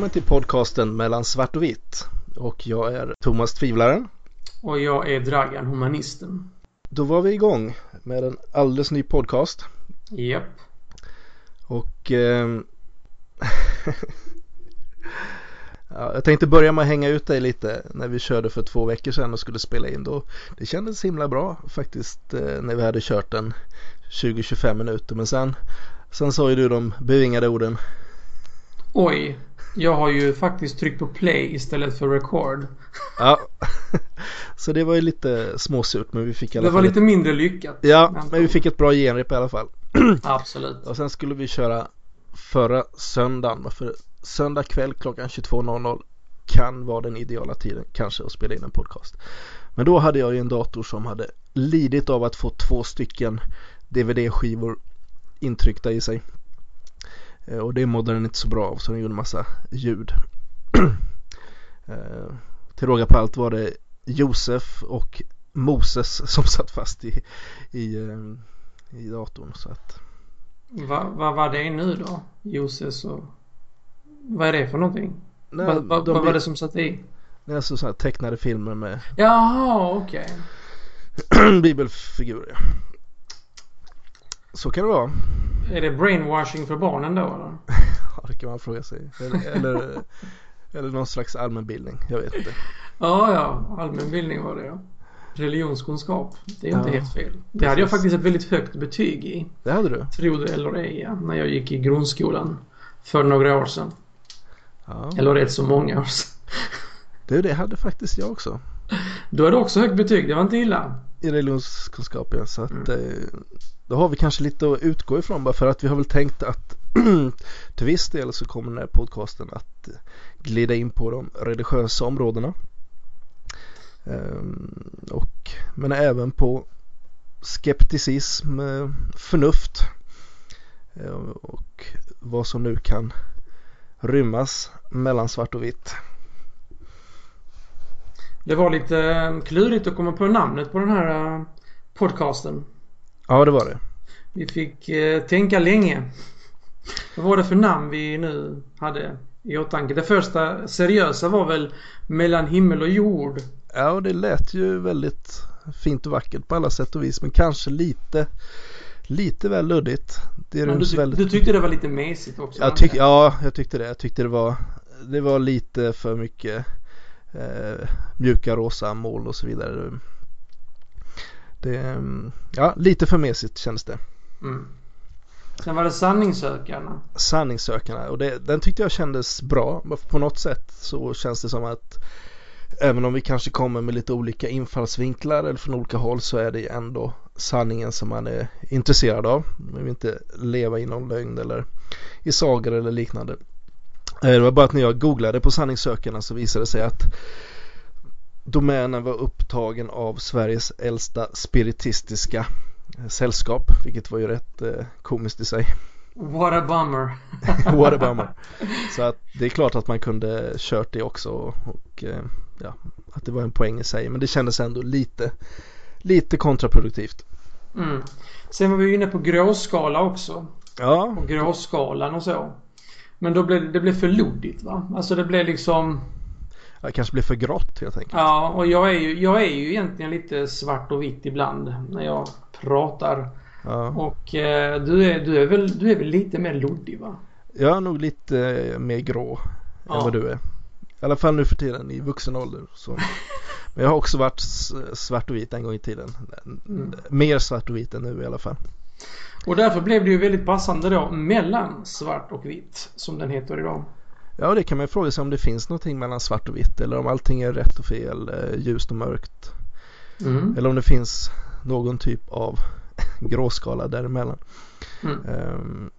Välkommen till podcasten mellan svart och vitt. Och jag är Thomas Tvivlaren. Och jag är Dragan Humanisten. Då var vi igång med en alldeles ny podcast. Japp. Och eh, ja, jag tänkte börja med att hänga ut dig lite när vi körde för två veckor sedan och skulle spela in då. Det kändes himla bra faktiskt eh, när vi hade kört en 20-25 minuter men sen, sen sa ju du de bevingade orden. Oj, jag har ju faktiskt tryckt på play istället för record. Ja, så det var ju lite småsurt men vi fick i alla Det var lite mindre lyckat. Ja, men vi fick ett bra genrep i alla fall. Absolut. Och sen skulle vi köra förra söndagen. För söndag kväll klockan 22.00 kan vara den ideala tiden kanske att spela in en podcast. Men då hade jag ju en dator som hade lidit av att få två stycken DVD-skivor intryckta i sig. Eh, och det mådde den inte så bra av så den gjorde massa ljud. Eh, till råga på allt var det Josef och Moses som satt fast i, i, eh, i datorn. Så att... Vad va var det nu då? Josef och... Vad är det för någonting? Nej, vad va, va var det som satt i? Det är alltså sådana tecknade filmer med Jaha, okej. Okay. Bibelfigurer. Så kan det vara. Är det brainwashing för barnen då eller? ja, det kan man fråga sig. Eller, eller, eller någon slags allmänbildning. Jag vet inte. Ja, ja. Allmänbildning var det ja. Religionskunskap. Det är ja, inte helt fel. Det hade jag faktiskt ett väldigt högt betyg i. Det hade du? Tro det eller ej, ja. När jag gick i grundskolan. För några år sedan. Ja. Eller rätt så många år sedan. Du, det hade faktiskt jag också. Du hade också högt betyg, det var inte illa. I religionskunskap ja, så att mm. Eh, då har vi kanske lite att utgå ifrån bara för att vi har väl tänkt att till viss del så kommer den här podcasten att glida in på de religiösa områdena. Ehm, och, men även på skepticism, eh, förnuft eh, och vad som nu kan rymmas mellan svart och vitt. Det var lite klurigt att komma på namnet på den här eh, podcasten. Ja, det var det. Vi fick eh, tänka länge. Vad var det för namn vi nu hade i åtanke? Det första seriösa var väl Mellan himmel och jord. Ja, och det lät ju väldigt fint och vackert på alla sätt och vis. Men kanske lite, lite väl luddigt. Det du, tyck väldigt... du tyckte det var lite mesigt också? Jag tyck, ja, jag tyckte det. Jag tyckte det var, det var lite för mycket eh, mjuka rosa mål och så vidare. Det, ja, lite för mesigt kändes det. Mm. Sen var det sanningssökarna. Sanningssökarna och det, den tyckte jag kändes bra. På något sätt så känns det som att även om vi kanske kommer med lite olika infallsvinklar eller från olika håll så är det ändå sanningen som man är intresserad av. Man vill inte leva i någon lögn eller i sagor eller liknande. Eh, det var bara att när jag googlade på sanningssökarna så visade det sig att domänen var upptagen av Sveriges äldsta spiritistiska sällskap, vilket var ju rätt eh, komiskt i sig. What a bummer. What a bummer. Så att det är klart att man kunde kört det också och, och eh, ja, att det var en poäng i sig. Men det kändes ändå lite, lite kontraproduktivt. Mm. Sen var vi inne på gråskala också. Ja. Och gråskalan och så. Men då blev det blev för luddigt va? Alltså det blev liksom det kanske blir för grått helt enkelt. Ja, och jag är ju, jag är ju egentligen lite svart och vitt ibland när jag pratar. Ja. Och eh, du, är, du, är väl, du är väl lite mer luddig va? Jag är nog lite eh, mer grå ja. än vad du är. I alla fall nu för tiden i vuxen ålder. Så. Men jag har också varit svart och vit en gång i tiden. Mm. Mer svart och vit än nu i alla fall. Och därför blev det ju väldigt passande då mellan svart och vitt som den heter idag. Ja, det kan man fråga sig om det finns någonting mellan svart och vitt eller om allting är rätt och fel, eh, ljust och mörkt. Mm. Eller om det finns någon typ av gråskala däremellan. Mm. Um,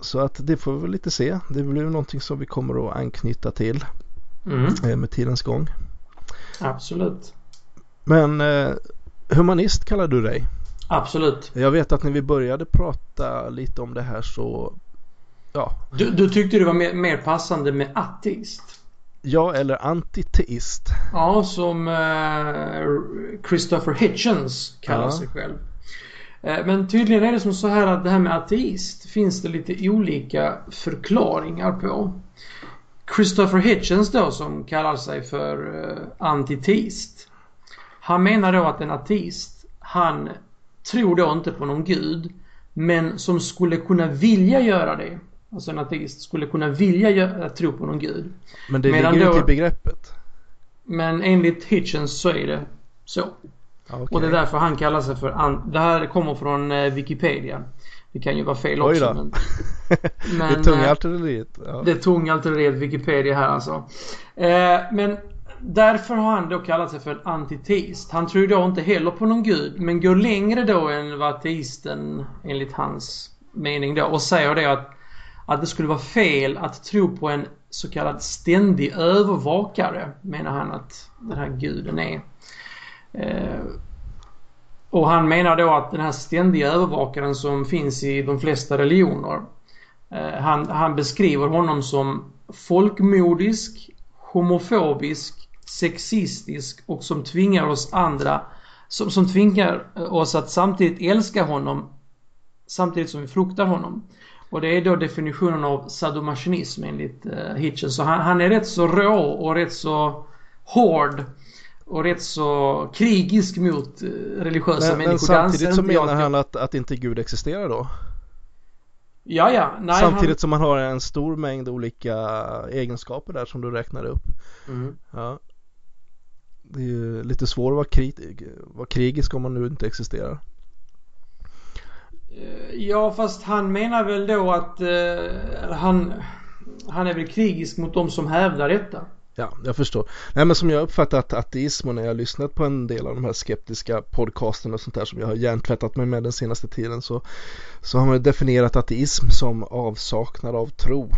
så att det får vi väl lite se. Det blir någonting som vi kommer att anknyta till mm. Eh, med tidens gång. Absolut. Men eh, humanist kallar du dig? Absolut. Jag vet att när vi började prata lite om det här så ja. Du, du tyckte det var mer, mer passande med ateist? Ja, eller antiteist. Ja, som eh, Christopher Hitchens kallar ja. sig själv. Eh, men tydligen är det som så här att det här med ateist finns det lite olika förklaringar på. Christopher Hitchens då som kallar sig för uh, antiteist. Han menar då att en ateist, han tror då inte på någon gud, men som skulle kunna vilja göra det. Alltså en ateist skulle kunna vilja göra, tro på någon gud. Men det Medan ligger ju till begreppet. Men enligt Hitchens så är det så. Okay. Och det är därför han kallar sig för... Det här kommer från eh, Wikipedia. Det kan ju vara fel också. Oj Men, men, det tunga eh, artilleriet. Ja. Det tunga artilleriet Wikipedia här alltså. Eh, men därför har han då kallat sig för en antiteist. Han tror då inte heller på någon gud men går längre då än vad ateisten enligt hans mening då och säger det att, att det skulle vara fel att tro på en så kallad ständig övervakare menar han att den här guden är. Eh, och han menar då att den här ständiga övervakaren som finns i de flesta religioner. Eh, han, han beskriver honom som folkmodisk, homofobisk, sexistisk och som tvingar oss andra som, som tvingar oss att samtidigt älska honom samtidigt som vi fruktar honom. Och det är då definitionen av sadomasochism enligt uh, Hitchens. Så han, han, är rätt så rå och rätt så hård och rätt så krigisk mot eh, religiösa men, människor. Men samtidigt så menar han att, att inte Gud existerar då? Ja, ja. Nej, samtidigt han... som han har en stor mängd olika egenskaper där som du räknade upp. Mm. Ja. Det är ju lite svårt att vara, krig, vara krigisk om man nu inte existerar. Eh, ja, fast han menar väl då att uh, han, han är väl krigisk mot de som hävdar detta. Ja, jag förstår. Nej men som jag uppfattat ateism och när jag lyssnat på en del av de här skeptiska podcasterna och sånt där som jag har hjärntvättat mig med den senaste tiden så, så har man definierat ateism som avsaknad av tro.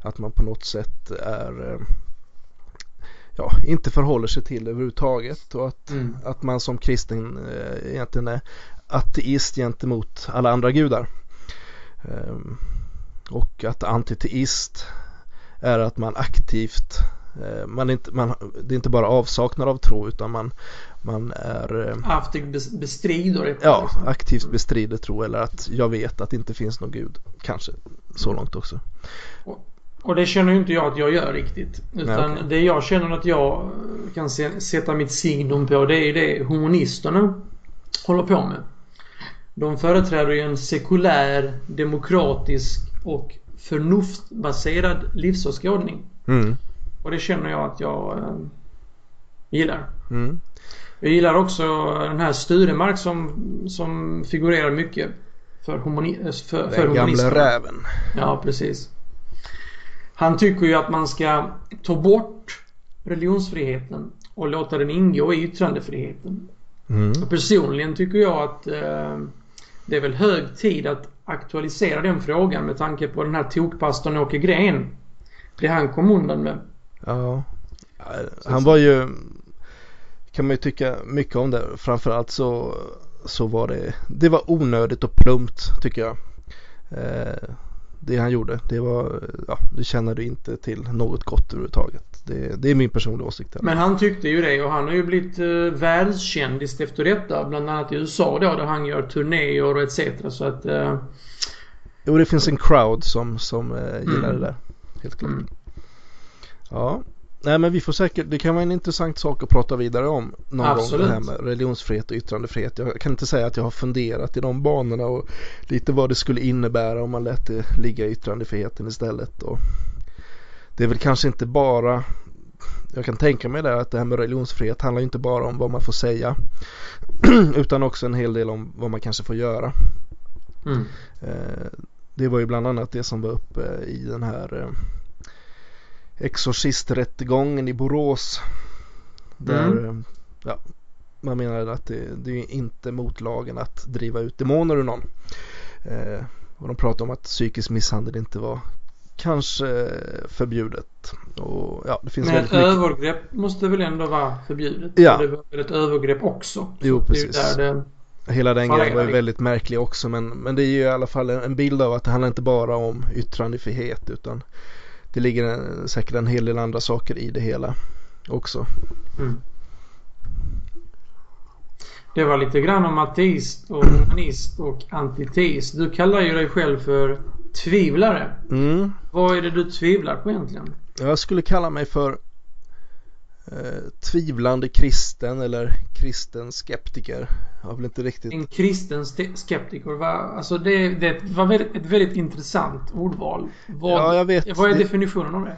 Att man på något sätt är eh, ja, inte förhåller sig till överhuvudtaget och att, mm. att man som kristen eh, egentligen är ateist gentemot alla andra gudar. Um, och att antiteist är att man aktivt Eh, man är inte, man, det är inte bara avsaknad av tro utan man, man är eh, Aktivt bestrider Ja, liksom. aktivt bestrider tro eller att jag vet att det inte finns någon gud. Kanske så långt också. Och, det känner ju inte jag att jag gör riktigt. Utan Nej, okay. det jag känner att jag kan se, sätta mitt signum på det är det humanisterna håller på med. De företräder ju en sekulär, demokratisk och förnuftbaserad livsåskådning. Mm. Och det känner jag att jag eh, gillar. Mm. Jag gillar också den här Sturemark som, som figurerar mycket för, humani eh, för, för Den gamla räven. Ja, precis. Han tycker ju att man ska ta bort religionsfriheten och låta den ingå i yttrandefriheten. Mm. Personligen tycker jag att eh, det är väl hög tid att aktualisera den frågan med tanke på den här tokpastorn Åke Gren. Det han kom undan med. Ja, han var ju kan man ju tycka mycket om det. Framförallt så, så var det, det var onödigt och plumpt tycker jag. Eh, det han gjorde, det var, ja, det tjänade inte till något gott överhuvudtaget. Det, det är min personliga åsikt. Här. Men han tyckte ju det och han har ju blivit eh, världskändis efter detta. Bland annat i USA då där han gör turnéer och etc. Så att... Eh... Jo, det finns en crowd som, som eh, gillar mm. det där. Helt klart. Mm. Ja, nej men vi får säkert, det kan vara en intressant sak att prata vidare om någon Absolut. gång det här med religionsfrihet och yttrandefrihet. Jag kan inte säga att jag har funderat i de banorna och lite vad det skulle innebära om man lät det ligga i yttrandefriheten istället. Och det är väl kanske inte bara jag kan tänka mig det att det här med religionsfrihet handlar inte bara om vad man får säga utan också en hel del om vad man kanske får göra. Mm. Eh, det var ju bland annat det som var uppe i den här eh, Exorcisträttegången i Borås. Där mm. ja, man menar att det, det, är inte mot lagen att driva ut demoner ur någon. Eh, och de pratar om att psykisk misshandel inte var kanske förbjudet. Och, ja, det finns Men ett övergrepp måste väl ändå vara förbjudet? Ja. Det var väl ett övergrepp också? Jo, precis. Det Hela den grejen var ju väldigt märklig också men, men det är ju i alla fall en bild av att det handlar inte bara om yttrandefrihet utan det ligger säkert en hel del andra saker i det hela också. Mm. Det var lite grann om ateist och humanist och antiteist. Du kallar ju dig själv för tvivlare. Mm. Vad är det du tvivlar på egentligen? Jag skulle kalla mig för eh, tvivlande kristen eller kristen skeptiker. Jag har väl inte riktigt... En kristen skeptiker, va? Alltså det, det var väldigt, ett väldigt intressant ordval. Vad, ja, jag vet. Vad är definitionen av det?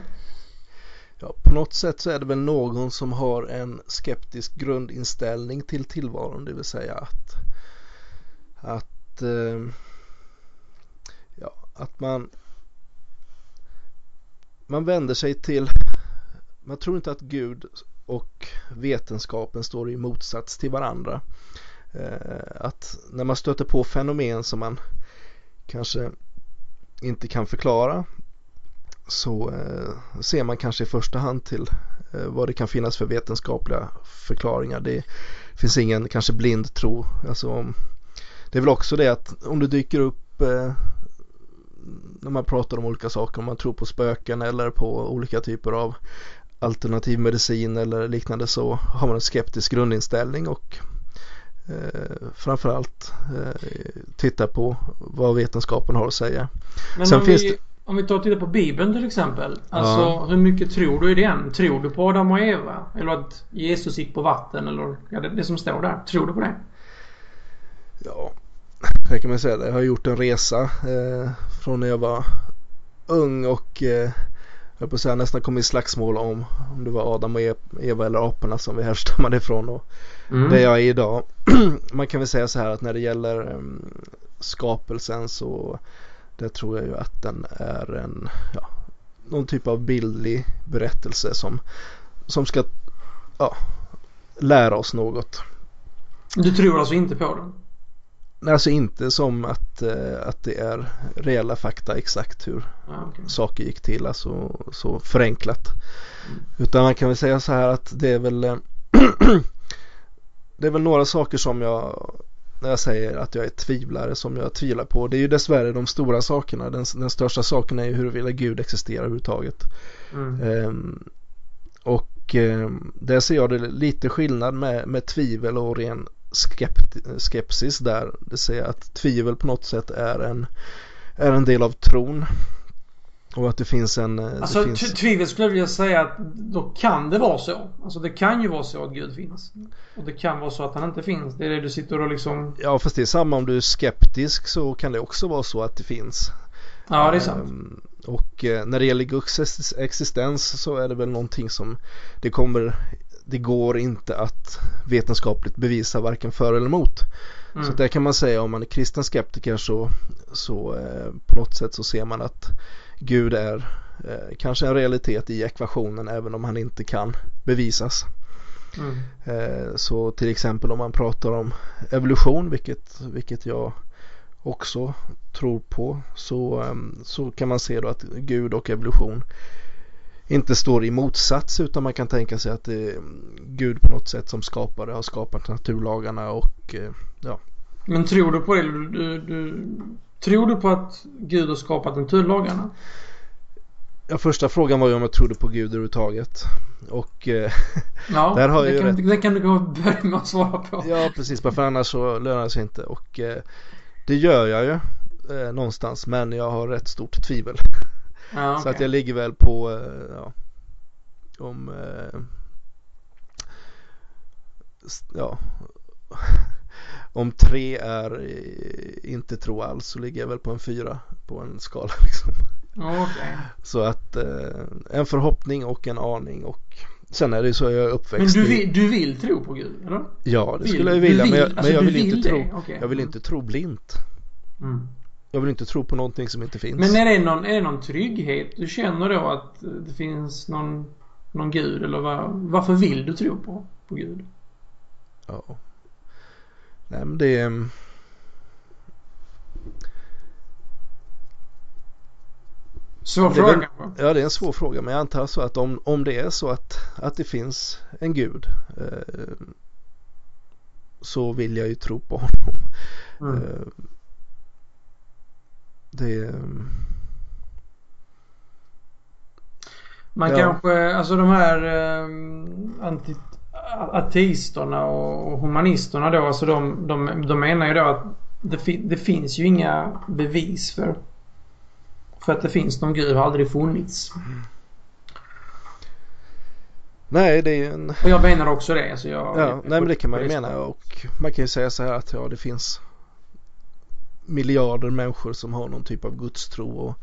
Ja, på något sätt så är det väl någon som har en skeptisk grundinställning till tillvaron, det vill säga att att eh, att man man vänder sig till man tror inte att Gud och vetenskapen står i motsats till varandra. Eh, att när man stöter på fenomen som man kanske inte kan förklara så eh, ser man kanske i första hand till eh, vad det kan finnas för vetenskapliga förklaringar. Det finns ingen kanske blind tro. Alltså, det är väl också det att om det dyker upp när man pratar om olika saker, om man tror på spöken eller på olika typer av alternativ medicin eller liknande så har man en skeptisk grundinställning och eh, framförallt eh, titta på vad vetenskapen har att säga. Men Sen finns vi, det... om vi tar och tittar på Bibeln till exempel. Alltså ja. hur mycket tror du i den? Tror du på Adam och Eva? Eller att Jesus gick på vatten eller ja, det, det som står där. Tror du på det? Ja, det kan man säga. Jag har gjort en resa eh, från när jag var ung och eh, jag på att säga, nästan kom i slagsmål om om det var Adam och Eva eller aporna som vi härstammade ifrån och mm. det jag är idag. Man kan väl säga så här att när det gäller um, skapelsen så det tror jag ju att den är en ja, någon typ av bildlig berättelse som, som ska ja, lära oss något. Du tror alltså inte på den? Alltså inte som att, eh, att det är reella fakta exakt hur ah, okay. saker gick till, alltså så förenklat. Mm. Utan man kan väl säga så här att det är väl eh, Det är väl några saker som jag när jag säger att jag är tvivlare som jag tvivlar på. Det är ju dessvärre de stora sakerna. Den, den största saken är ju huruvida Gud existerar överhuvudtaget. Mm. Ehm, och eh, där ser jag det lite skillnad med, med tvivel och ren skepsis där. Det säga att tvivel på något sätt är en, är en del av tron. Och att det finns en... Eh, alltså finns... tvivel skulle jag vilja säga att då kan det vara så. Alltså det kan ju vara så att Gud finns. Och det kan vara så att han inte finns. Det är det du sitter och liksom... Ja fast det är samma om du är skeptisk så kan det också vara så att det finns. Ja det är sant. Um, och uh, när det gäller Guds existens så är det väl någonting som det kommer det går inte att vetenskapligt bevisa varken för eller emot. Mm. Så där kan man säga om man är kristen skeptiker så, så eh, på något sätt så ser man att Gud är eh, kanske en realitet i ekvationen även om han inte kan bevisas. Mm. Eh, så till exempel om man pratar om evolution, vilket, vilket jag också tror på, så, eh, så kan man se då att Gud och evolution inte står i motsats utan man kan tänka sig att det är Gud på något sätt som skapare har skapat naturlagarna och eh, ja. Men tror du på det? Du, du, tror du på att Gud har skapat naturlagarna? Ja, första frågan var ju om jag trodde på Gud överhuvudtaget. Och eh, ja, där har det, jag kan, rätt... det kan du börja med att svara på. Ja, precis. För annars så lönar det sig inte. Och eh, det gör jag ju eh, någonstans. Men jag har rätt stort tvivel. Okay. Så att jag ligger väl på, eh, ja, om, eh, ja, om tre är inte tro alls så ligger jag väl på en fyra på en skala liksom. Okay. Så att eh, en förhoppning och en aning och sen är det så jag är uppväxt Men du vill, du vill tro på Gud eller? Ja det vill, skulle jag vilja vill, men jag, alltså men jag vill, vill, inte det? tro okay. Jag vill inte tro blint. Mm. Jag vill inte tro på någonting som inte finns. Men är det någon, är det någon trygghet du känner då att det finns någon, någon gud eller var, varför vill du tro på, på gud? Ja. Nej men det är... Svår fråga kanske? Ja det är en svår fråga men jag antar så att om, om det är så att, att det finns en gud eh, så vill jag ju tro på honom. Mm. Eh, det Man ja. kanske, alltså de här anti, ateisterna och humanisterna då, alltså de, de, de menar ju då att det, fi, det finns ju inga bevis för, för att det finns någon gud, har aldrig funnits. Nej, det är en... Och jag menar också det. Så jag, ja, nej men det kan man ju mena och man kan ju säga så här att ja, det finns miljarder människor som har någon typ av gudstro och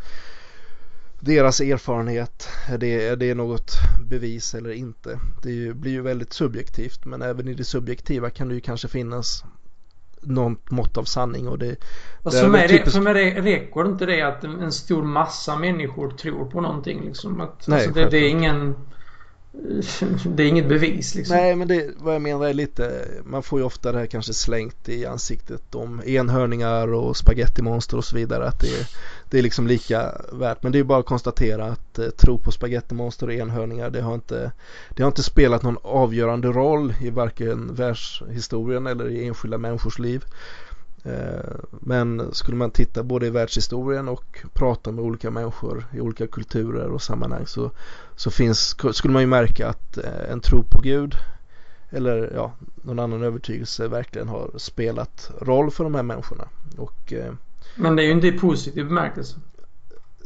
deras erfarenhet, är det, är det något bevis eller inte? Det blir ju väldigt subjektivt men även i det subjektiva kan det ju kanske finnas något mått av sanning och det... Alltså för, mig, typiskt... för mig räcker inte det att en stor massa människor tror på någonting liksom. Att, Nej, alltså det, det är ingen det är inget bevis liksom. Nej men det, vad jag menar är lite, man får ju ofta det här kanske slängt i ansiktet om enhörningar och spagettimonster och så vidare att det är, det är liksom lika värt. Men det är bara att konstatera att eh, tro på spagettimonster och enhörningar det har inte, det har inte spelat någon avgörande roll i varken världshistorien eller i enskilda människors liv. Eh, men skulle man titta både i världshistorien och prata med olika människor i olika kulturer och sammanhang så, så finns, skulle man ju märka att eh, en tro på Gud eller ja, någon annan övertygelse verkligen har spelat roll för de här människorna. Och, eh, men det är ju inte i positiv bemärkelse.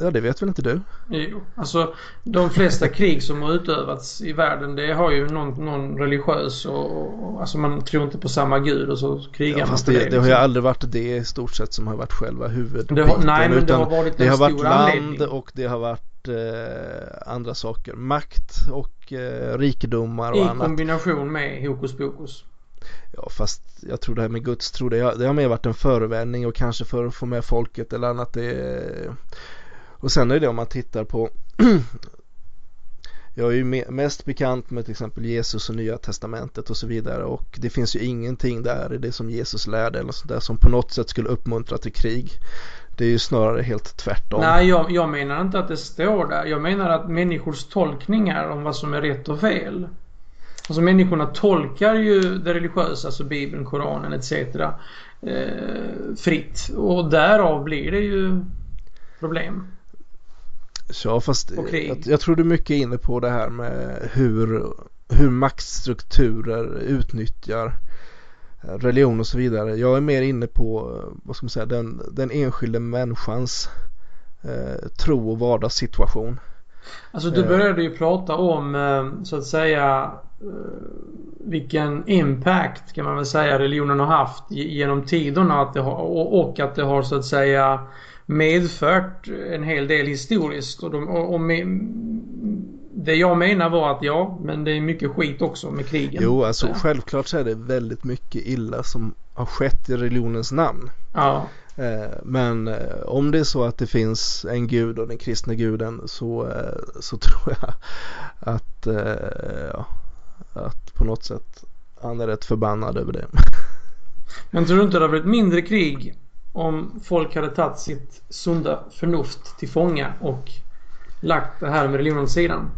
Ja, det vet väl inte du? Jo, alltså de flesta krig som har utövats i världen det har ju någon, någon religiös och, och alltså man tror inte på samma gud och så krigar ja, man det. Det, liksom. det har ju liksom. aldrig varit det i stort sett som har varit själva huvudbiten. Har, nej, men det har varit Det har varit land och det har varit eh, andra saker. Makt och eh, rikedomar och I annat. I kombination med hokus pokus. Ja fast jag tror det här med Guds tro det har, det har mer varit en förevändning och kanske för att få med folket eller annat. Det, och sen är det om man tittar på Jag är ju mest bekant med till exempel Jesus och Nya Testamentet och så vidare och det finns ju ingenting där i det som Jesus lärde eller sånt där som på något sätt skulle uppmuntra till krig. Det är ju snarare helt tvärtom. Nej, jag, jag menar inte att det står där. Jag menar att människors tolkningar om vad som är rätt och fel. Alltså människorna tolkar ju det religiösa, alltså Bibeln, Koranen etc. Eh, fritt. Och därav blir det ju problem. Ja fast jag, jag tror du är mycket inne på det här med hur, hur maktstrukturer utnyttjar religion och så vidare. Jag är mer inne på vad ska man säga, den, den enskilde människans eh, tro och vardagssituation. Alltså du eh. började ju prata om eh, så att säga eh, vilken impact kan man väl säga religionen har haft genom tiderna att det har, och att det har så att säga medfört en hel del historiskt. Och, de, och, och med, det jag menar var att ja, men det är mycket skit också med krigen. Jo, alltså så. självklart så är det väldigt mycket illa som har skett i religionens namn. Ja. Eh, men eh, om det är så att det finns en gud och den kristna guden så, eh, så tror jag att, ja, att på något sätt han är rätt förbannad över det. Men tror du inte det har blivit mindre krig om folk hade tagit sitt sunda förnuft till fånga och lagt det här med religionen åt sidan?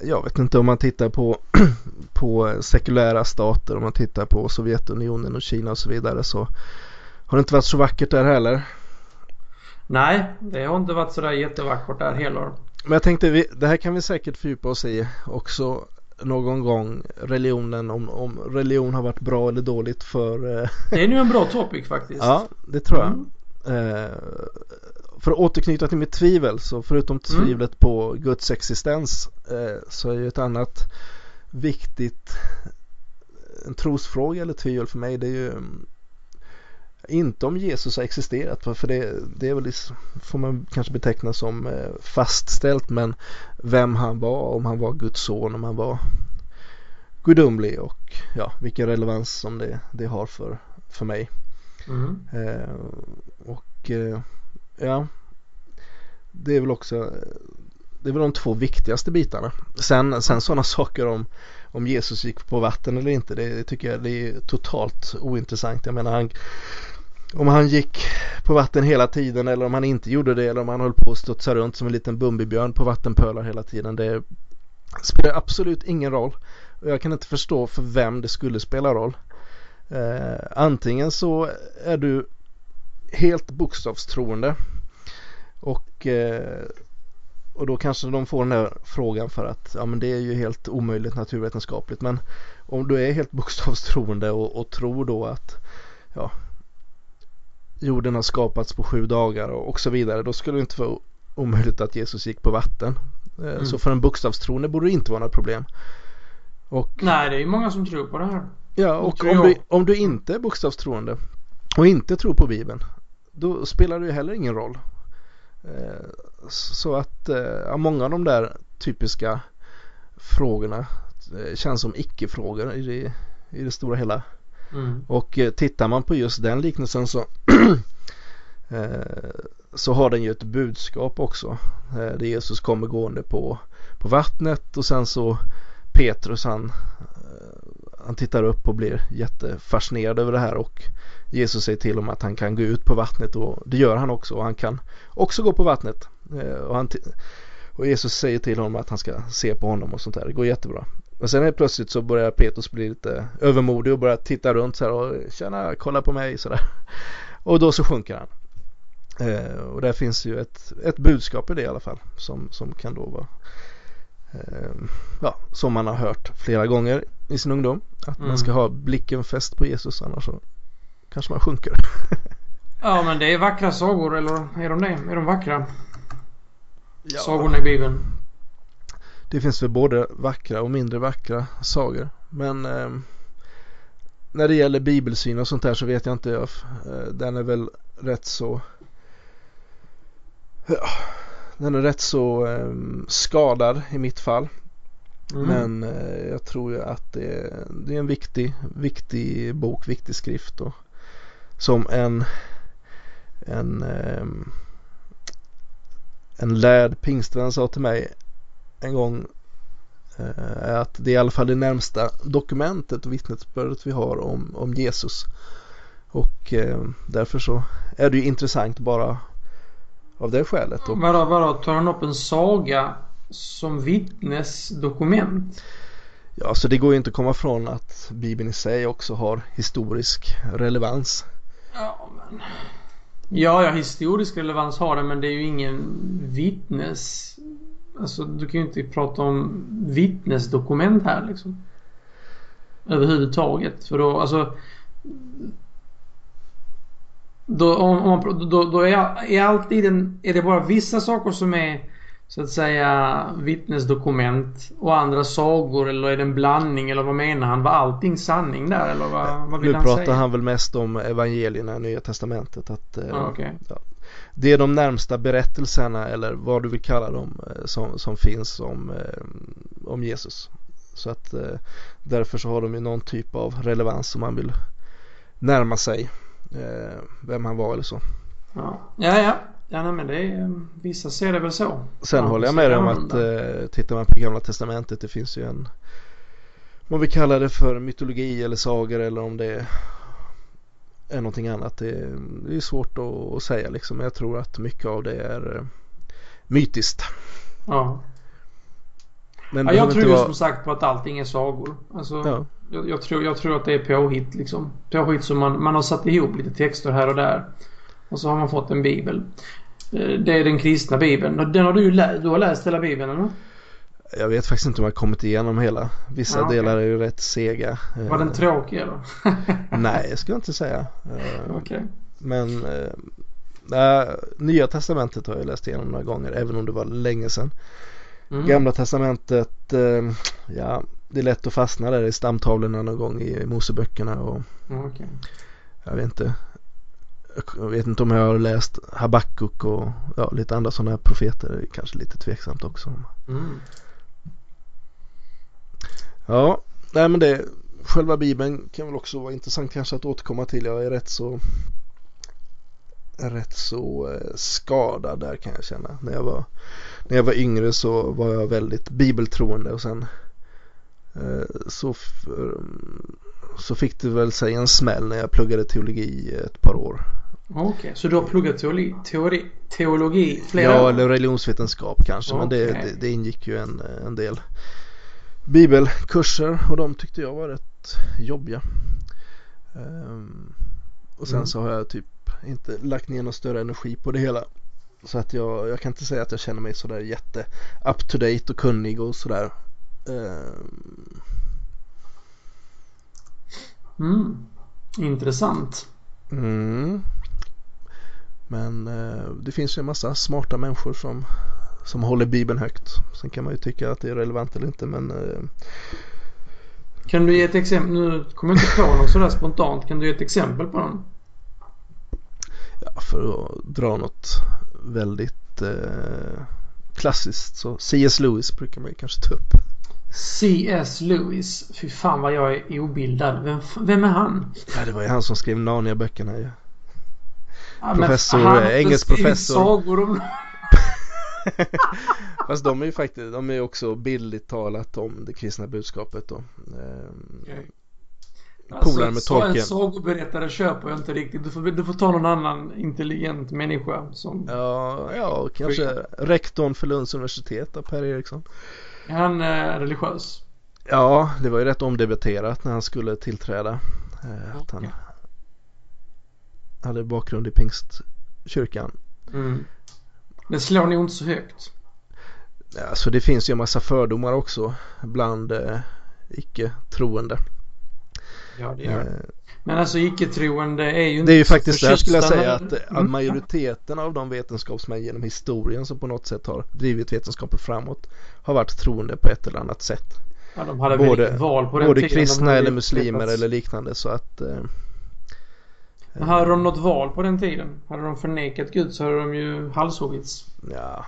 Jag vet inte om man tittar på, på sekulära stater, om man tittar på Sovjetunionen och Kina och så vidare så har det inte varit så vackert där heller. Nej, det har inte varit sådär jättevackert där heller. Men jag tänkte, det här kan vi säkert fördjupa oss i också någon gång religionen om, om religion har varit bra eller dåligt för eh, Det är nu en bra topic faktiskt Ja det tror jag mm. eh, För att återknyta till mitt tvivel så förutom mm. tvivlet mm. på Guds existens eh, så är ju ett annat viktigt en trosfråga eller tvivel för mig det är ju inte om Jesus har existerat för det, det är väl får man kanske beteckna som eh, fastställt men vem han var, om han var Guds son, om han var gudomlig och ja, vilken relevans som det, det har för, för mig. Mm. Eh, och eh, ja, det är väl också det är väl de två viktigaste bitarna. Sen, sen sådana saker om, om Jesus gick på vatten eller inte, det, det tycker jag det är totalt ointressant. Jag menar han, om han gick på vatten hela tiden eller om han inte gjorde det eller om han höll på att studsa runt som en liten Bumbibjörn på vattenpölar hela tiden. Det spelar absolut ingen roll. Och jag kan inte förstå för vem det skulle spela roll. Eh, antingen så är du helt bokstavstroende och, eh, och då kanske de får den här frågan för att ja men det är ju helt omöjligt naturvetenskapligt men om du är helt bokstavstroende och, och tror då att ja, jorden har skapats på sju dagar och, så vidare. Då skulle det inte vara omöjligt att Jesus gick på vatten. Eh, mm. Så för en bokstavstroende borde det inte vara några problem. Och, Nej, det är ju många som tror på det här. ja, och om du, om du inte är bokstavstroende och inte tror på Bibeln då spelar det ju heller ingen roll. Eh, Så att eh, ja, många av de där typiska frågorna känns som icke-frågor i det, i det stora hela. Mm. Och eh, tittar man på just den liknelsen så eh, så har den ju ett budskap också. Eh, Där Jesus kommer gående på, på vattnet och sen så Petrus han, eh, han tittar upp och blir jättefascinerad över det här och Jesus säger till honom att han kan gå ut på vattnet och det gör han också och han kan också gå på vattnet. Eh, och, han och Jesus säger till honom att han ska se på honom och sånt där. Det går jättebra. Men sen helt plötsligt så börjar Petrus bli lite övermodig och börjar titta runt så här och tjena, kolla på mig sådär. Och då så sjunker han. Eh, och där finns ju ett, ett budskap i det i alla fall som, som kan då vara eh, ja, som man har hört flera gånger i sin ungdom. Att Mm. man ska ha blicken fäst på Jesus annars så kanske man sjunker. Ja, men det är vackra sagor, eller är de det? Är de vackra? Ja. Sagorna i Bibeln. Det finns väl både vackra och mindre vackra sagor. Men eh, när det gäller bibelsyn och sånt där så vet jag inte. Jag, eh, den är väl rätt så ja, den är rätt så eh, skadad i mitt fall. Mm. Men eh, jag tror ju att det är, det är en viktig, viktig bok, viktig skrift. Och, som en, en, ehm, en lärd pingstvän sa till mig en gång eh, är att det är i alla fall det närmsta dokumentet och vittnesbördet vi har om, om Jesus. Och eh, därför så är det ju intressant bara av det skälet. Och, Vadå, vadå? Tar han upp en saga som vittnesdokument? ja, så det går ju inte att komma från att Bibeln i sig också har historisk relevans. Ja, men... Ja, ja, historisk relevans har det, men det är ju ingen vittnes... Alltså, du kan ju inte prata om vittnesdokument här liksom. Överhuvudtaget. För då, alltså... Då, om, om man, då, då är, är alltid en, är det bara vissa saker som är så att säga vittnesdokument och andra sagor eller är det en blandning eller vad menar han? Var allting sanning där eller vad, vad vill Nu han pratar säga? han väl mest om evangelierna i Nya Testamentet. Att, eh, Ja, okej. Det är de närmsta berättelserna eller vad du vill kalla dem eh, som, som finns om, eh, om Jesus. Så att eh, därför så har de ju någon typ av relevans om man vill närma sig vem han var eller så. Ja, ja. ja. Ja, men det är, vissa ser det väl så. Sen Ja, håller jag med dig om att eh, tittar man på gamla testamentet det finns ju en vad vi kallar det för mytologi eller sagor eller om det är någonting annat. Det är, det är svårt att, säga liksom. Jag tror att mycket av det är eh, mytiskt. Ja. Men ja jag tror ju vara- som sagt på att allting är sagor. Alltså, Ja. jag, jag, tror, jag tror att det är påhitt liksom. Påhitt som man, man har satt ihop lite texter här och där. Och så har man fått en bibel. Eh, Det är den kristna bibeln. Den har du läst. Du har läst hela bibeln eller? Jag vet faktiskt inte om jag har kommit igenom hela. Vissa Ja, okej. delar är ju rätt sega. Var den Eh, tråkig eller? Nej, jag skulle inte säga. Eh, Okej. Men nej, Nya Testamentet har jag läst igenom några gånger även om det var länge sedan. Mm. Gamla Testamentet, eh, ja det är lätt att fastna där i stamtavlorna någon gång i Moseböckerna och okej. jag vet inte. Jag vet inte om jag har läst Habakuk och ja, lite andra sådana här profeter. Det är kanske lite tveksamt också. Mm. Ja, nej men det själva bibeln kan väl också vara intressant kanske att återkomma till. Jag är rätt så rätt så eh, skadad där kan jag känna. När jag var, när jag var yngre så var jag väldigt bibeltroende och sen eh, så, f- så fick det väl sig en smäll när jag pluggade teologi ett par år. Okej, så du har pluggat teologi, teori, teologi flera Ja, år? eller religionsvetenskap kanske men det, det, det ingick ju en, en del bibelkurser och de tyckte jag var rätt jobbiga. Ehm, och sen Mm. så har jag typ inte lagt ner någon större energi på det hela. Så att jag, jag kan inte säga att jag känner mig sådär jätte up to date och kunnig och sådär. Ehm, Mm. Intressant. mm. Men eh, det finns ju en massa smarta människor som, som håller bibeln högt. Sen kan man ju tycka att det är relevant eller inte men eh, Kan du ge ett exempel? Nu kommer jag inte på någon sådär spontant. Kan du ge ett exempel på någon? Ja, för att dra något väldigt eh, klassiskt så C.S. Lewis brukar man ju kanske ta upp. C.S. Lewis. Fy fan vad jag är obildad. Vem, vem är han? Ja, det var ju han som skrev Narnia-böckerna ju. Ja, Professor, engelsk professor. Sagor om... Fast de är ju faktiskt, de är ju också bildligt talat om det kristna budskapet då. Ehm, Polare med så en Tolkien. sagoberättare köper jag inte riktigt. Du får, du får ta någon annan intelligent människa som... Ja, ja, kanske rektorn för Lunds universitet Per Eriksson. Är han eh, religiös? Ja, det var ju rätt omdebatterat när han skulle tillträda. Eh, att han hade bakgrund i pingstkyrkan. Mm. Det slår nog inte så högt. Alltså det finns ju en massa fördomar också bland eh, icke-troende. Ja, det gör det. Eh, Men alltså icke-troende är ju inte det är ju faktiskt det här skulle jag säga att, att Mm. majoriteten av de vetenskapsmän genom historien som på något sätt har drivit vetenskapen framåt har varit troende på ett eller annat sätt. Ja, de hade både- väl val på den Både. De kristna hade eller muslimer eller liknande så att eh, Men hade de något val på den tiden? Hade de förnekat Gud så hade de ju halshuggits. ja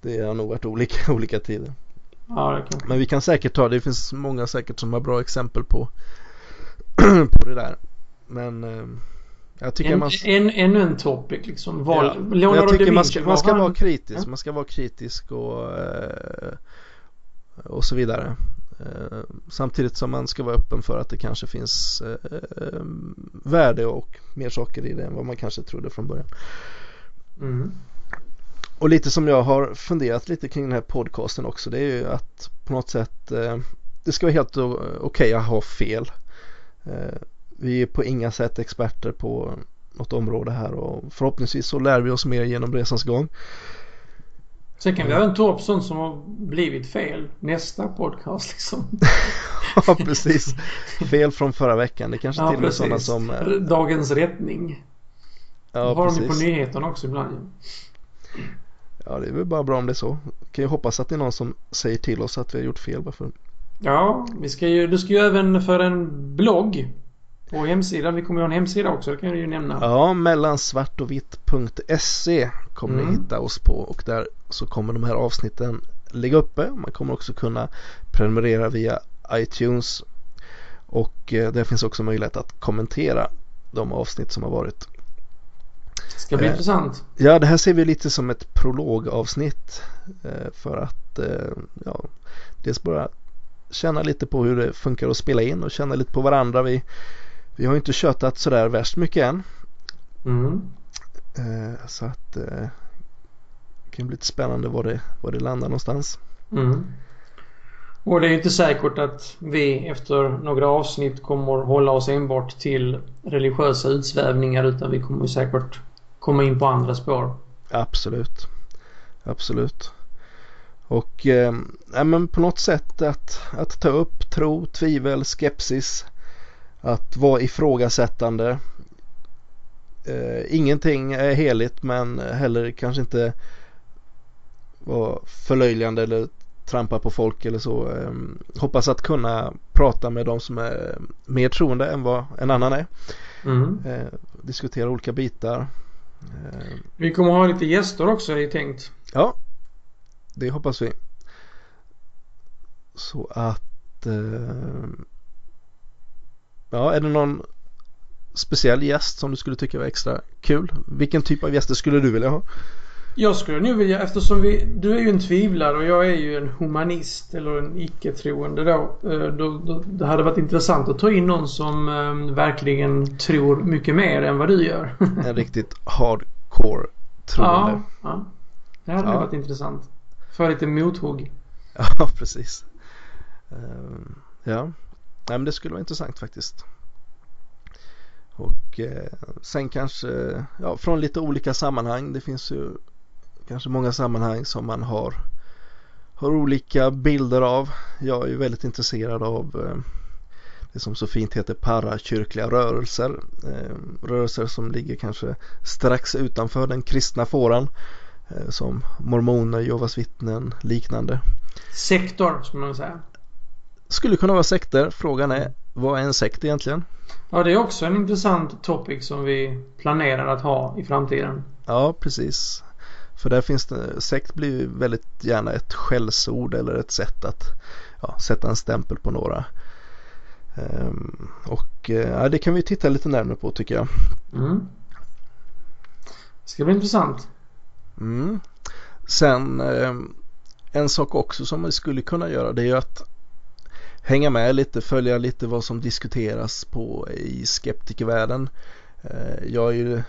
det har nog varit olika, olika tider. Ja, Men vi kan säkert ta, det finns många säkert som har bra exempel på, på det där. Men eh, jag tycker en, man, en, ännu en topic liksom. Val, ja, Leonardo jag tycker man ska, man ska han- vara kritisk, Ja. man ska vara kritisk och, eh, och så vidare. Eh, Samtidigt som man ska vara öppen för att det kanske finns eh, eh, värde och mer saker i det än vad man kanske trodde från början. Mm. Och lite som jag har funderat lite kring den här podcasten också det är ju att på något sätt det ska vara helt okej att ha fel. Vi är på inga sätt experter på något område här och förhoppningsvis så lär vi oss mer genom resans gång. Sen kan vi ta upp sånt som har blivit fel nästa podcast liksom. ja precis. Fel från förra veckan. Det kanske Ja, till och med sådana precis. som eh, Dagens rättning. Ja har de ju på precis. nyheterna också ibland. Ja det är väl bara bra om det är så. Kan ju hoppas att det är någon som säger till oss att vi har gjort fel. Varför? Ja, vi ska ju, du ska ju även för en blogg på hemsidan. Vi kommer ju ha en hemsida också, det kan du ju nämna. Ja, mellan svartochvitt.se kommer ni Mm. hitta oss på och där så kommer de här avsnitten ligga uppe. Man kommer också kunna prenumerera via iTunes och eh, där finns också möjlighet att kommentera de avsnitt som har varit. Det ska bli Eh. intressant. Ja, det här ser vi lite som ett prologavsnitt eh, för att eh, ja, dels bara känna lite på hur det funkar att spela in och känna lite på varandra. Vi, vi har ju inte köttat sådär värst mycket än. Mm. Eh, så att eh, det kan bli lite spännande var det, var det landar någonstans. Mm. Och det är inte säkert att vi efter några avsnitt kommer hålla oss enbart till religiösa utsvävningar utan vi kommer säkert komma in på andra spår. Absolut. Absolut. Och eh, ja, men på något sätt att, att ta upp tro, tvivel, skepsis. Att vara ifrågasättande. Eh, ingenting är heligt men heller kanske inte vara förlöjligande eller trampa på folk eller så. Eh, hoppas att kunna prata med de som är mer troende än vad en annan är. Mm. Eh, diskutera olika bitar. Eh, Vi kommer ha lite gäster också är det tänkt. Ja, det hoppas vi. Så att eh, Ja, är det någon speciell gäst som du skulle tycka var extra kul? Vilken typ av gäster skulle du vilja ha? Jag skulle nu vilja, eftersom vi, du är ju en tvivlare och jag är ju en humanist eller en icke-troende då, eh, då, då. Det hade varit intressant att ta in någon som eh, verkligen tror mycket mer än vad du gör. En riktigt hardcore troende. ja, ja. Det hade Ja. varit intressant. För lite mothugg. Ja, precis. Ehm, ja, Nej, men det skulle vara intressant faktiskt. Och eh, sen kanske, ja, från lite olika sammanhang. Det finns ju kanske många sammanhang som man har, har olika bilder av. Jag är ju väldigt intresserad av eh, det som så fint heter parakyrkliga rörelser. Eh, rörelser som ligger kanske strax utanför den kristna fåran. Eh, som mormoner, Jehovas vittnen, liknande. Sektor, skulle man säga. skulle kunna vara sekter. Frågan är, vad är en sekt egentligen? Ja, det är också en intressant topic som vi planerar att ha i framtiden. Ja, precis. För där finns det, sekt blir ju väldigt gärna ett skällsord eller ett sätt att ja, sätta en stämpel på några. Um, och uh, ja, det kan vi titta lite närmare på tycker jag. Mm. Det ska bli intressant. Mm. Sen um, en sak också som vi skulle kunna göra det är ju att hänga med lite, följa lite vad som diskuteras på i skeptikervärlden. Uh, jag är ju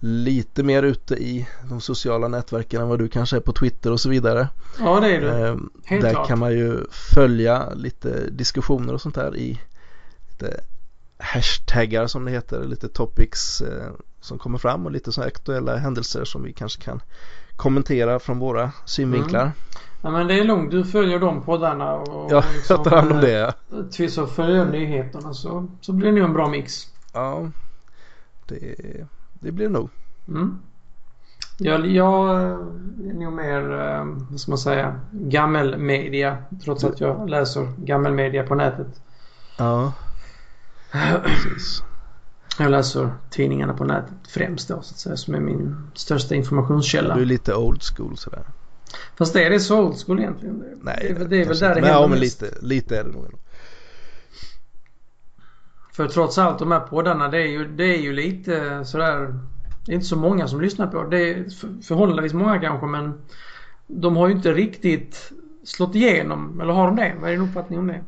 lite mer ute i de sociala nätverken än vad du kanske är på Twitter och så vidare. Ja det är du. Eh, Helt där klart. kan man ju följa lite diskussioner och sånt där i lite hashtaggar som det heter, lite topics eh, som kommer fram och lite så aktuella händelser som vi kanske kan kommentera från våra synvinklar. Mm. Ja men det är lugnt, du följer de poddarna och, ja, liksom, jag tar hand om det ja. Tills och följer nyheterna så, så blir det nog en bra mix. Ja, det det blir det nog. Mm. Jag, jag är nog mer, eh, vad ska man säga, gammelmedia. Trots att jag läser gammelmedia på nätet. Ja, precis. Jag läser tidningarna på nätet främst då så att säga som är min största informationskälla. Du är lite old school sådär. Fast är det så old school egentligen? Nej, det, det, det är väl där det men, händer ja, men lite, lite är det nog. För trots allt de här poddarna det är ju, det är ju lite sådär Det är inte så många som lyssnar på det. är förhållandevis många kanske men De har ju inte riktigt slått igenom. Eller har de det? Vad är din uppfattning om det?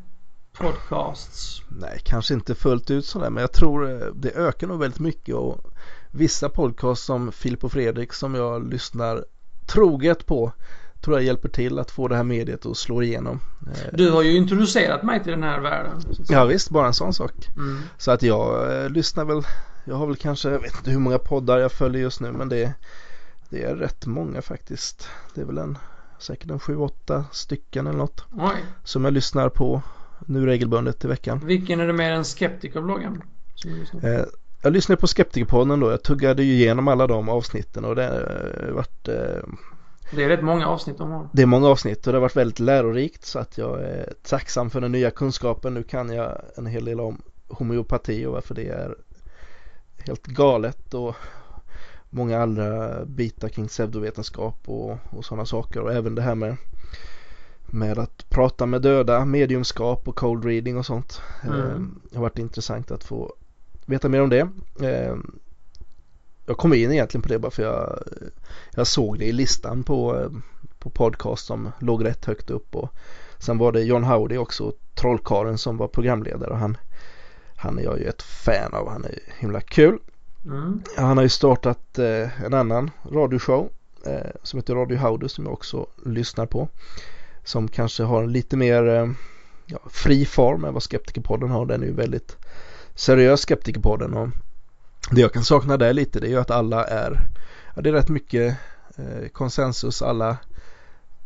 Podcasts? Nej, kanske inte fullt ut sådär men jag tror eh, det ökar nog väldigt mycket och vissa podcasts som Filip och Fredrik som jag lyssnar troget på tror jag hjälper till att få det här mediet att slå igenom. Eh, du har ju introducerat mig till den här världen. Ja visst, bara en sån sak. Mm. Så att jag eh, lyssnar väl, jag har väl kanske, jag vet inte hur många poddar jag följer just nu men det, det är rätt många faktiskt. Det är väl en, säkert en sju, åtta stycken eller något. Oj. Som jag lyssnar på nu regelbundet i veckan. Vilken är det mer än Skeptikerbloggen? Eh, jag lyssnade på Skeptikerpodden då. Jag tuggade ju igenom alla de avsnitten och det har eh, varit eh, det är rätt många avsnitt de har. Det är många avsnitt och det har varit väldigt lärorikt så att jag är tacksam för den nya kunskapen. Nu kan jag en hel del om homeopati och varför det är helt galet och många andra bitar kring pseudovetenskap och, och sådana saker och även det här med med att prata med döda, mediumskap och cold reading och sånt. Mm. Eh, det har varit intressant att få veta mer om det. Eh, jag kom in egentligen på det bara för jag, jag såg det i listan på, på podcast som låg rätt högt upp och sen var det John Howdy också, trollkaren som var programledare och han, han är jag ju ett fan av, han är himla kul. Mm. Han har ju startat eh, en annan radioshow eh, som heter Radio Howdy som jag också lyssnar på. Som kanske har lite mer eh, ja, fri form än vad Skeptikerpodden har. Den är ju väldigt seriös Skeptikerpodden och det jag kan sakna där lite det är ju att alla är, ja, det är rätt mycket eh, konsensus, alla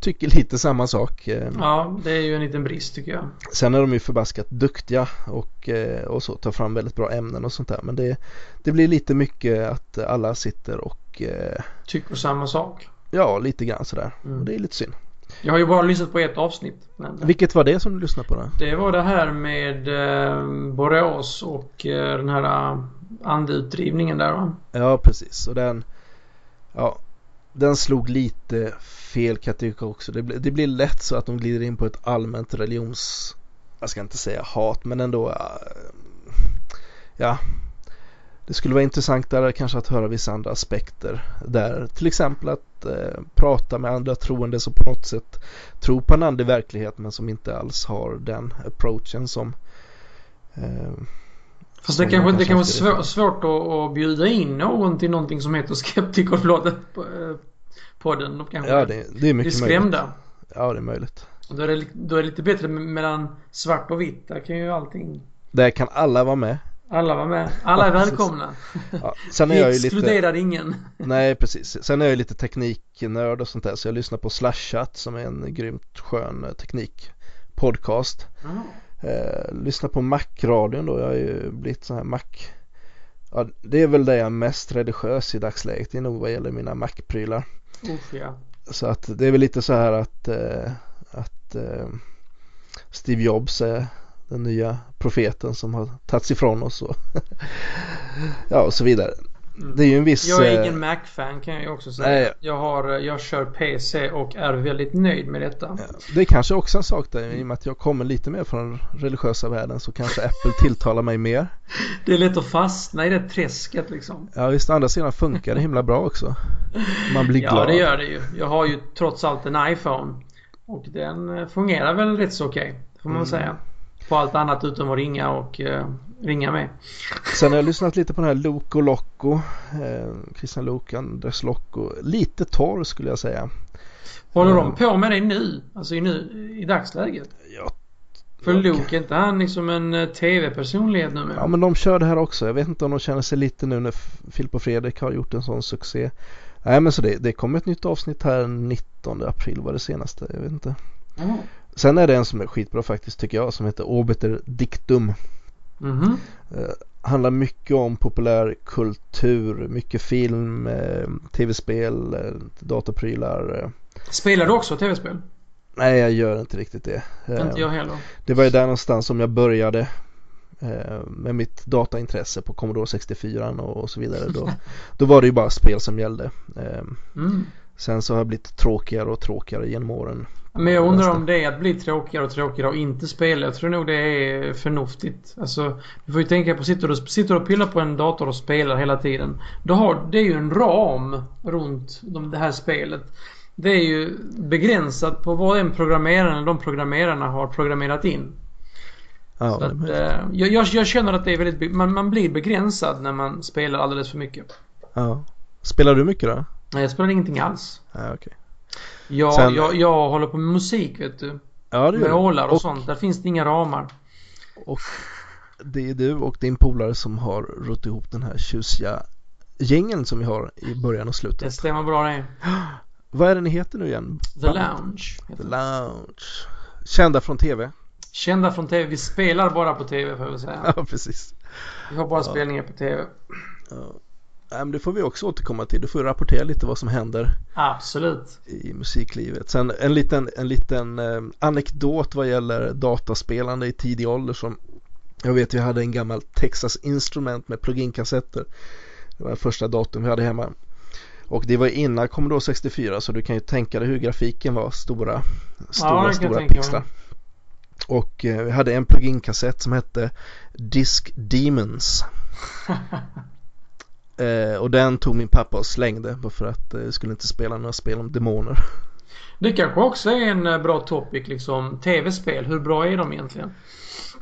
tycker lite samma sak. Eh. Ja, det är ju en liten brist tycker jag. Sen är de ju förbaskat duktiga och, eh, och så tar fram väldigt bra ämnen och sånt där. Men det, det blir lite mycket att alla sitter och eh, tycker samma sak. Ja, lite grann sådär. Mm. Det är lite synd. Jag har ju bara lyssnat på ett avsnitt. Men... Vilket var det som du lyssnade på då? Det var det här med eh, Borås och eh, den här andeutdrivningen där va? Ja precis och den Ja Den slog lite fel kan jag tycka också. Det, det blir lätt så att de glider in på ett allmänt religions Jag ska inte säga hat men ändå äh, Ja Det skulle vara intressant där kanske att höra vissa andra aspekter där till exempel att eh, prata med andra troende som på något sätt tror på en andlig verklighet men som inte alls har den approachen som eh, Fast det kanske, det kan vara svår, svårt att, att bjuda in någon till någonting som heter Skeptikerpodden. Eh, kanske ja, det, det är mycket skrämda. Möjligt. Ja, det är möjligt. Då är det, då är det lite bättre mellan svart och vitt. Där kan ju allting... Där kan alla vara med. Alla var med. Alla är välkomna. Ja, sen är jag ju exkluderar lite... ingen. Nej, precis. Sen är jag ju lite tekniknörd och sånt där. Så jag lyssnar på Slashat som är en grymt skön teknikpodcast. Mm. Eh, lyssna på Mac-radion då. Jag har ju blivit sån här Mac. Ja, det är väl det jag är mest religiös i dagsläget. Det är nog vad gäller mina Mac-prylar. ja. Så att det är väl lite så här att, eh, att eh, Steve Jobs är den nya profeten som har tagits ifrån oss och ja och så vidare. Det är ju en viss... Jag är eh, ingen Mac-fan kan jag ju också säga. Nej. Jag, har, jag kör PC och är väldigt nöjd med detta. Det är kanske också en sak där i och med att jag kommer lite mer från den religiösa världen så kanske Apple tilltalar mig mer. Det är lätt att fastna i det träsket liksom. Ja visst, å andra sidan funkar det himla bra också. Man blir Ja glad. det gör det ju. Jag har ju trots allt en iPhone. Och den eh, fungerar väl rätt så okej. Får man Mm. säga. På allt annat utom att ringa och ringa med. Sen har jag lyssnat lite på den här Loco Locco. Eh, Christian Lok, Anders Locco. Lite torr skulle jag säga. Håller Mm. de på med det nu? Alltså i, nu, i dagsläget? Ja, För Luke, är inte han liksom en eh, TV-personlighet numera? Ja men de kör det här också. Jag vet inte om de känner sig lite nu när Filip och Fredrik har gjort en sån succé. Nej men så det, det kommer ett nytt avsnitt här 19 april var det senaste. Jag vet inte. Ja. Sen är det en som är skitbra faktiskt tycker jag som heter Obiter Dictum. Mhm. Eh, handlar mycket om populärkultur, mycket film, eh, tv-spel, eh, datorprylar. Eh. Spelar du också tv-spel? Nej jag gör inte riktigt det. Inte jag heller. Det var ju där någonstans som jag började med mitt dataintresse på Commodore 64 och, så vidare. Då, då var det ju bara spel som gällde. Mm. sen så har jag blivit tråkigare och tråkigare genom åren. Men jag undrar om det är att bli tråkigare och tråkigare och inte spela. Jag tror nog det är förnuftigt. Alltså, du får ju tänka på, sitter du, sitter och pillar på en dator och spelar hela tiden. Då har, det är ju en ram runt de, det här spelet. Det är ju begränsat på vad en programmerare eller de programmerarna har programmerat in. Ja, Så att, eh, jag, jag, känner att det är väldigt, man, man blir begränsad när man spelar alldeles för mycket. ja. Spelar du mycket då? Nej, jag spelar ingenting alls. Ja, okej. Jag, Sen- jag, jag håller på med musik vet du. Ja, det Med ålar och, och sånt. Där finns det inga ramar. Och det är du och din polare som har rott ihop den här tjusiga gängen som vi har i början och Det slutet. stämmer bra det. Vad är det ni heter nu igen? The Lounge. The det. Lounge. Kända från tv? Kända från TV. Vi spelar bara på TV får jag säga. Ja, precis. Vi har bara Ja. spelningar på TV. Ja. Men det får vi också återkomma till. Du får rapportera lite vad som händer Absolut. i musiklivet. Sen en liten, en liten eh, anekdot vad gäller dataspelande i tidig ålder som jag vet vi hade en gammal Texas Instrument med plug-in-kassetter. Det var den första datorn vi hade hemma. Och det var innan Commodore 64 så du kan ju tänka dig hur grafiken var. Stora, stora, jag stora pixlar. Och eh, vi hade en plug-in-kassett som hette Disc Demons. Eh, och den tog min pappa och slängde bara för att eh, jag skulle inte spela några spel om demoner. Det kanske också är en eh, bra topic liksom. TV-spel. Hur bra är de egentligen?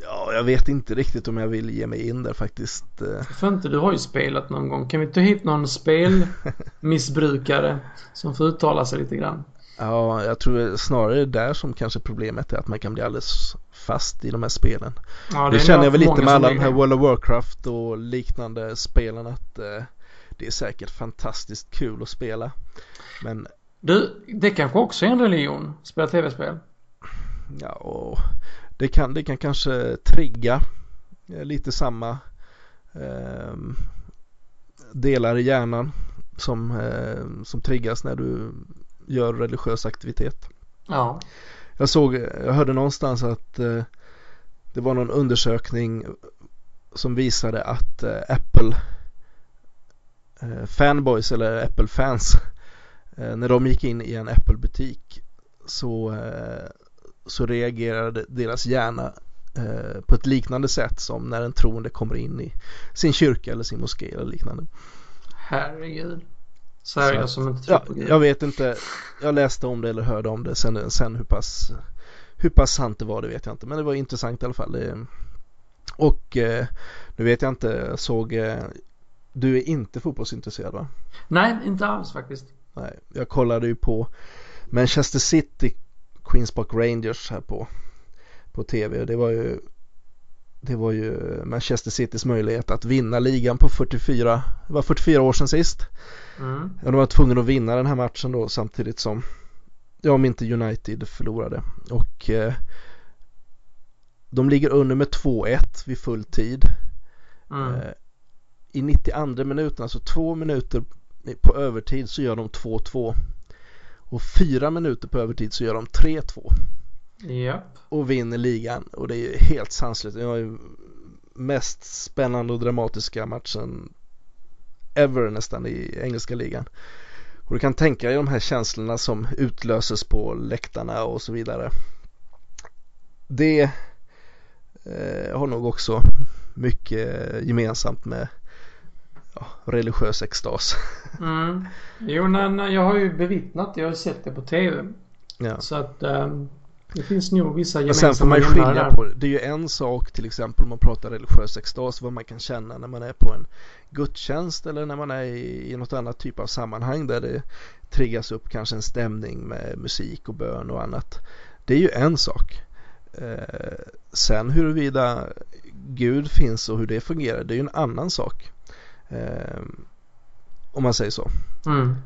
Ja, jag vet inte riktigt om jag vill ge mig in där faktiskt. Eh, För inte du har ju spelat någon gång. Kan vi ta hit någon spelmissbrukare som får uttala sig lite grann? Ja, jag tror snarare det är där som kanske problemet är att man kan bli alldeles fast i de här spelen. Ja, det är känner jag väl lite med alla de här det. World of Warcraft och liknande spelen att eh, det är säkert fantastiskt kul att spela. Men Du, det kanske också är en religion. Spela TV-spel. ja, och det kan, det kan kanske trigga eh, lite samma ehm, delar i hjärnan som, eh, som triggas när du gör religiös aktivitet. Ja. Jag såg, jag hörde någonstans att eh, det var någon undersökning som visade att eh, Apple eh, fanboys eller Apple fans eh, när de gick in i en Apple butik så, eh, så reagerade deras hjärna eh, på ett liknande sätt som när en troende kommer in i sin kyrka eller sin moské eller liknande. Herregud. Säger Så- jag som inte tror Ja, på jag vet inte, jag läste om det eller hörde om det sen, sen hur pass hur pass sant det var det vet jag inte men det var intressant i alla fall. Det, och eh, nu vet jag inte, jag såg eh, du är inte fotbollsintresserad va? Nej, inte alls faktiskt. Nej, jag kollade ju på Manchester City Queens Park Rangers här på, på tv och det var ju det var ju Manchester Citys möjlighet att vinna ligan på 44, det var 44 år sedan sist. Mm. Ja, de var tvungna att vinna den här matchen då samtidigt som Ja om inte United förlorade och eh, De ligger under med 2-1 vid full tid Mm. eh, I 92 minuten, alltså två minuter på övertid så gör de 2-2 Och fyra minuter på övertid så gör de 3-2 Japp. och vinner ligan och det är ju helt sanslöst. Det var ju mest spännande och dramatiska matchen ever nästan i engelska ligan. Och du kan tänka dig de här känslorna som utlöses på läktarna och så vidare. Det eh, har nog också mycket gemensamt med ja, religiös extas. Mm. Jo, nej, nej, jag har ju bevittnat det. Jag har sett det på TV. Ja. Så att um, det finns nog vissa Men gemensamma sen får man ju skilja på det. Det är ju en sak till exempel om man pratar religiös extas vad man kan känna när man är på en gudstjänst eller när man är i, i något annat typ av sammanhang där det triggas upp kanske en stämning med musik och bön och annat. Det är ju en sak. Eh, sen huruvida Gud finns och hur det fungerar det är ju en annan sak. Eh, om man säger så. Mm.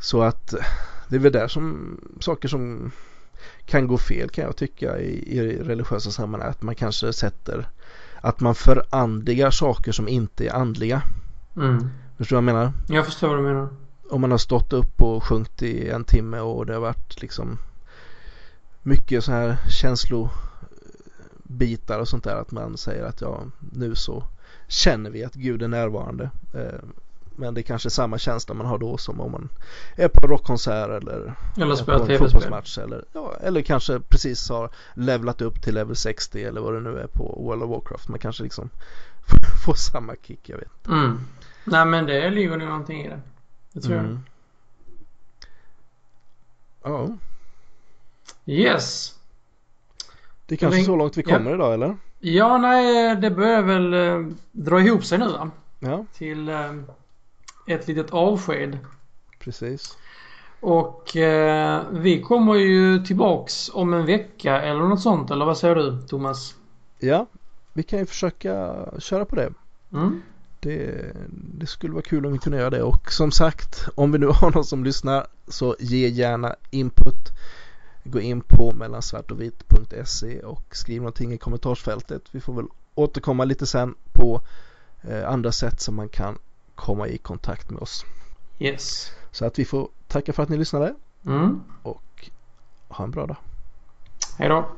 Så att det är väl där som saker som kan gå fel kan jag tycka i, i religiösa sammanhang. Att man kanske sätter att man förandligar saker som inte är andliga. Mm. Förstår du vad jag menar? Jag förstår vad du menar. Om man har stått upp och sjungit i en timme och det har varit liksom mycket så här känslobitar och sånt där att man säger att ja nu så känner vi att Gud är närvarande. Eh, Men det är kanske samma känsla man har då som om man är på en rockkonsert eller Eller är spela på en tv-spel. fotbollsmatch eller, ja, eller kanske precis har levlat upp till level 60 eller vad det nu är på World of Warcraft. Man kanske liksom får samma kick, jag vet Mm. Nej men det ligger nog någonting i det. Det tror Mm. Ja, jag. Yes. det är kanske Ring- så långt vi ja. kommer idag eller? Ja, nej, det börjar väl eh, dra ihop sig nu va? Ja, Till eh, ett litet avsked. precis. Och eh, vi kommer ju tillbaks om en vecka eller något sånt. Eller vad säger du Thomas? Ja, vi kan ju försöka köra på det. Mm? Det, det skulle vara kul om vi kunde göra det och som sagt om vi nu har någon som lyssnar så ge gärna input. Gå in på mellansvartochvit.se och skriv någonting i kommentarsfältet. Vi får väl återkomma lite sen på eh, andra sätt som man kan komma i kontakt med oss. Yes. Så att vi får tacka för att ni lyssnade Mm. och ha en bra dag. Hej då.